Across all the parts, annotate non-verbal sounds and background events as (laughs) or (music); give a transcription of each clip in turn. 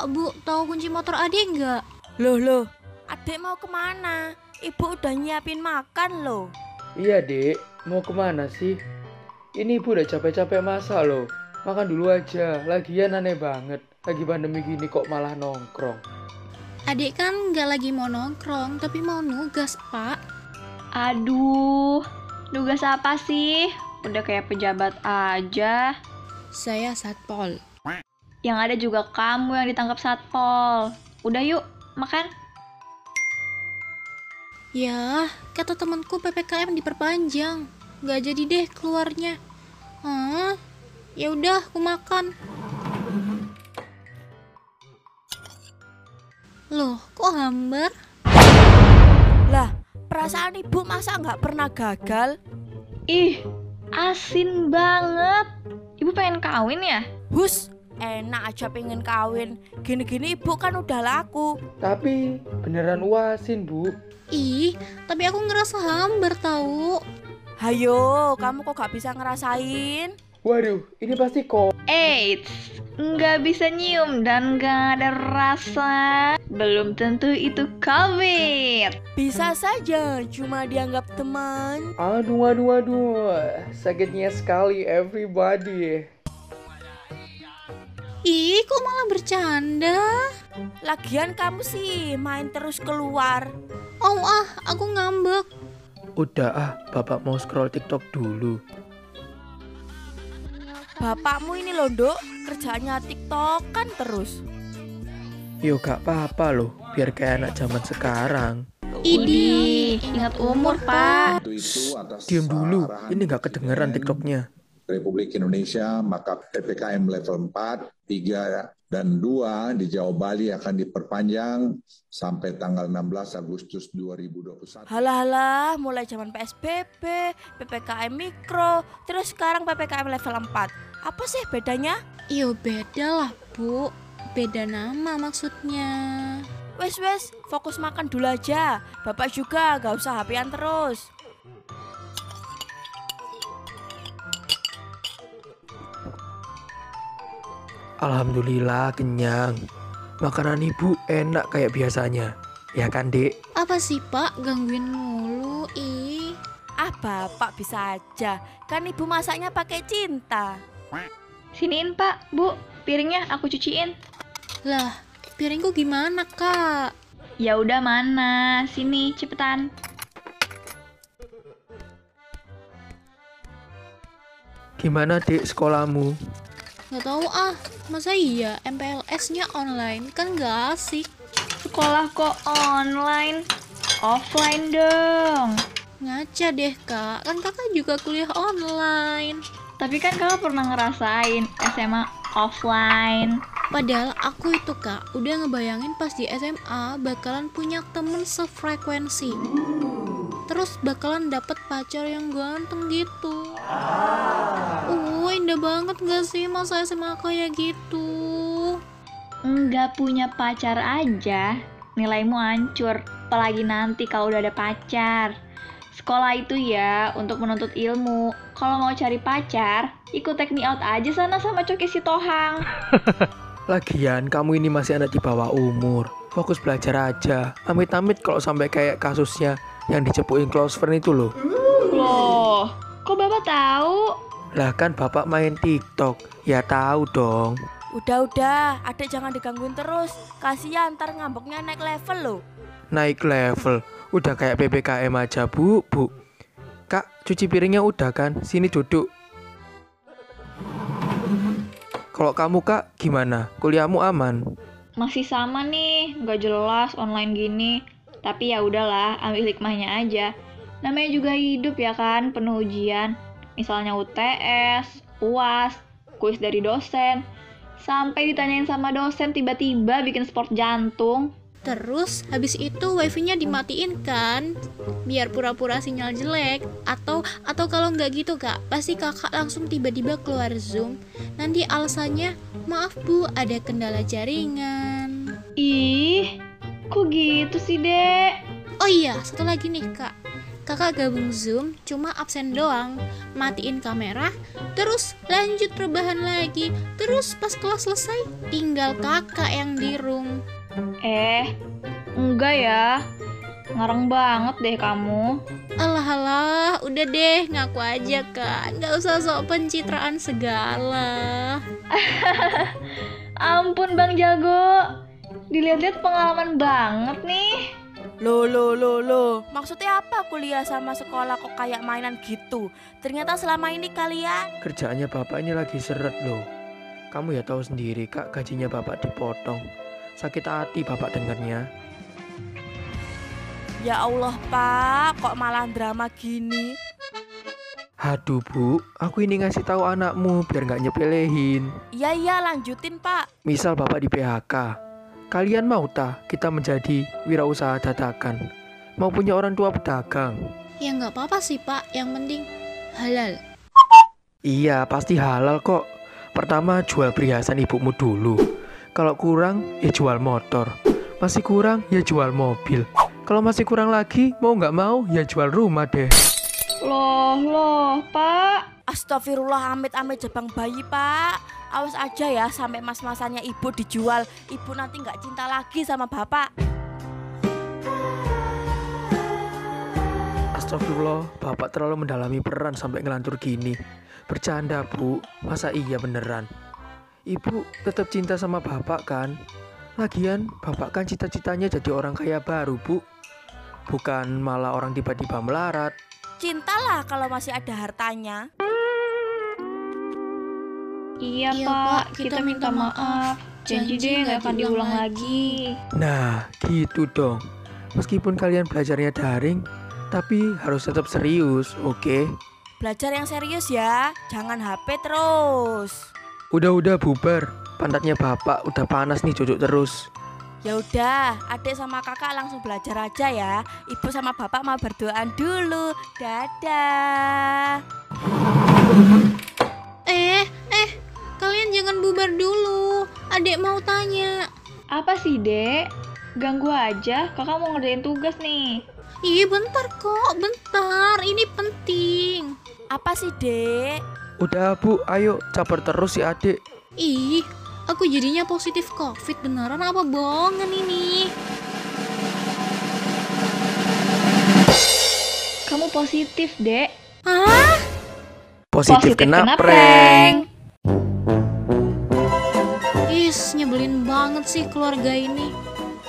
Pak, Bu, tahu kunci motor adik nggak? Loh, loh, adik mau ke mana? Ibu udah nyiapin makan loh. Iya, Dek. Mau ke mana sih? Ini ibu udah capek-capek masak loh. Makan dulu aja. Lagian aneh banget. Lagi pandemi gini kok malah nongkrong. Adik kan nggak lagi mau nongkrong, tapi mau nugas, Pak. Aduh, nugas apa sih? Udah kayak pejabat aja. Saya Satpol. Yang ada juga kamu yang ditangkap satpol. Udah yuk, makan. Ya, kata temanku PPKM diperpanjang. Nggak jadi deh keluarnya. Hah? Ya udah, aku makan. Loh, kok hambar? Lah, perasaan ibu masa nggak pernah gagal? Ih, asin banget. Ibu pengen kawin ya? Hus, enak aja pengen kawin. Gini-gini ibu kan udah laku. Tapi beneran uasin, Bu. Ih, tapi aku ngerasa hambar tahu. Hayo, kamu kok gak bisa ngerasain? Waduh, ini pasti kok. Eits, nggak bisa nyium dan nggak ada rasa. Belum tentu itu COVID. Bisa saja, cuma dianggap teman. Aduh, aduh, aduh. Sakitnya sekali everybody. Ih, kok malah bercanda? Lagian kamu sih main terus keluar. Oh ah, aku ngambek. Udah ah, Bapak mau scroll TikTok dulu. Bapakmu ini loh, Dok, kerjanya TikTok kan terus. Yo gak apa-apa loh, biar kayak anak zaman sekarang. Idi, ingat umur, Pak. Diam dulu, ini gak kedengeran TikToknya. Republik Indonesia, maka PPKM level 4, 3, dan 2 di Jawa Bali akan diperpanjang sampai tanggal 16 Agustus 2021. Halah-halah, mulai zaman PSBB, PPKM mikro, terus sekarang PPKM level 4. Apa sih bedanya? Yo beda lah, Bu. Beda nama maksudnya. Wes wes, fokus makan dulu aja. Bapak juga gak usah hapian terus. Alhamdulillah kenyang. Makanan ibu enak kayak biasanya. Ya kan, Dek? Apa sih, Pak? Gangguin mulu. Ih. Ah bapak bisa aja, kan ibu masaknya pakai cinta. Siniin, Pak, Bu. Piringnya aku cuciin. Lah, piringku gimana, Kak? Ya udah mana? Sini, cepetan. Gimana, Dek, sekolahmu? Nggak tahu ah, masa iya MPLS-nya online? Kan nggak asik. Sekolah kok online? Offline dong. Ngaca deh, Kak. Kan kakak juga kuliah online. Tapi kan kakak pernah ngerasain SMA offline. Padahal aku itu kak udah ngebayangin pas di SMA bakalan punya temen sefrekuensi Terus bakalan dapet pacar yang ganteng gitu Uh indah banget gak sih masa SMA kayak gitu Nggak punya pacar aja, nilaimu hancur. Apalagi nanti kalau udah ada pacar. Sekolah itu ya untuk menuntut ilmu. Kalau mau cari pacar, ikut take me out aja sana sama Coki si Tohang. (laughs) Lagian kamu ini masih anak di bawah umur. Fokus belajar aja. Amit-amit kalau sampai kayak kasusnya yang dicepuin close friend itu loh. Loh, kok bapak tahu? Lah kan bapak main TikTok. Ya tahu dong. Udah-udah, adek jangan digangguin terus. Kasihan ntar ngambeknya naik level loh. Naik level. Udah kayak PPKM aja, Bu. Bu. Kak, cuci piringnya udah kan? Sini duduk. Kalau kamu, Kak, gimana? Kuliahmu aman? Masih sama nih, nggak jelas online gini. Tapi ya udahlah, ambil hikmahnya aja. Namanya juga hidup ya kan, penuh ujian. Misalnya UTS, UAS, kuis dari dosen. Sampai ditanyain sama dosen tiba-tiba bikin sport jantung. Terus habis itu wifi-nya dimatiin kan Biar pura-pura sinyal jelek Atau atau kalau nggak gitu kak Pasti kakak langsung tiba-tiba keluar zoom Nanti alasannya Maaf bu ada kendala jaringan Ih, kok gitu sih, Dek? Oh iya satu lagi nih kak kakak gabung Zoom cuma absen doang. Matiin kamera, terus lanjut rebahan lagi. Terus pas kelas selesai, tinggal kakak yang di room. Eh, enggak ya. Ngarang banget deh kamu. Alah alah, udah deh ngaku aja kak. Nggak usah sok pencitraan segala. (laughs) Ampun Bang Jago. Dilihat-lihat pengalaman banget nih. Lo lo lo lo, maksudnya apa kuliah sama sekolah kok kayak mainan gitu? Ternyata selama ini kalian Kerjaannya bapak ini lagi seret loh. Kamu ya tahu sendiri kak gajinya bapak dipotong. Sakit hati bapak dengarnya. Ya Allah pak, kok malah drama gini? Aduh bu, aku ini ngasih tahu anakmu biar nggak nyepelehin. Iya iya lanjutin pak. Misal bapak di PHK, kalian mau tak kita menjadi wirausaha dadakan? Mau punya orang tua pedagang? Ya nggak apa-apa sih pak, yang penting halal. Iya, pasti halal kok. Pertama jual perhiasan ibumu dulu. Kalau kurang, ya jual motor. Masih kurang, ya jual mobil. Kalau masih kurang lagi, mau nggak mau, ya jual rumah deh. Loh, loh, Pak. Astagfirullah amit-amit jabang bayi pak. Awas aja ya sampai mas-masannya ibu dijual. Ibu nanti nggak cinta lagi sama bapak. Astagfirullah, bapak terlalu mendalami peran sampai ngelantur gini. Bercanda, Bu. Masa iya beneran? Ibu tetap cinta sama bapak kan? Lagian, bapak kan cita-citanya jadi orang kaya baru, Bu. Bukan malah orang tiba-tiba melarat. Cintalah kalau masih ada hartanya. Iya, Iya, Pak. Kita, kita minta maaf. Janji, deh nggak akan diulang lagi. Nah, gitu dong. Meskipun kalian belajarnya daring, tapi harus tetap serius, oke? Belajar yang serius ya, jangan HP terus. Udah-udah bubar. Pantatnya bapak udah panas nih cucuk terus. Ya udah, adik sama kakak langsung belajar aja ya. Ibu sama bapak mau berdoaan dulu. Dadah. Eh, jangan bubar dulu. Adek mau tanya. Apa sih, Dek? Ganggu aja, kakak mau ngerjain tugas nih. Ih, bentar kok, bentar. Ini penting. Apa sih, Dek? Udah bu, ayo caper terus si adik. Ih, aku jadinya positif covid beneran apa bohongan ini? Kamu positif, Dek. Hah? Positif, Positif kena, kena prank. Is, nyebelin banget sih keluarga ini.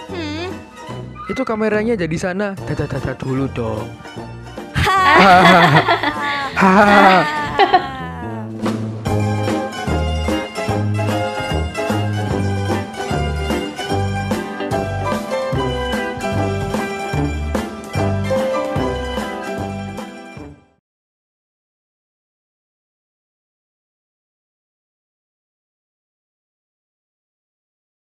Hmm, Itu kameranya jadi sana. Dada-dada dulu dong. (laughs) Hahaha. (laughs)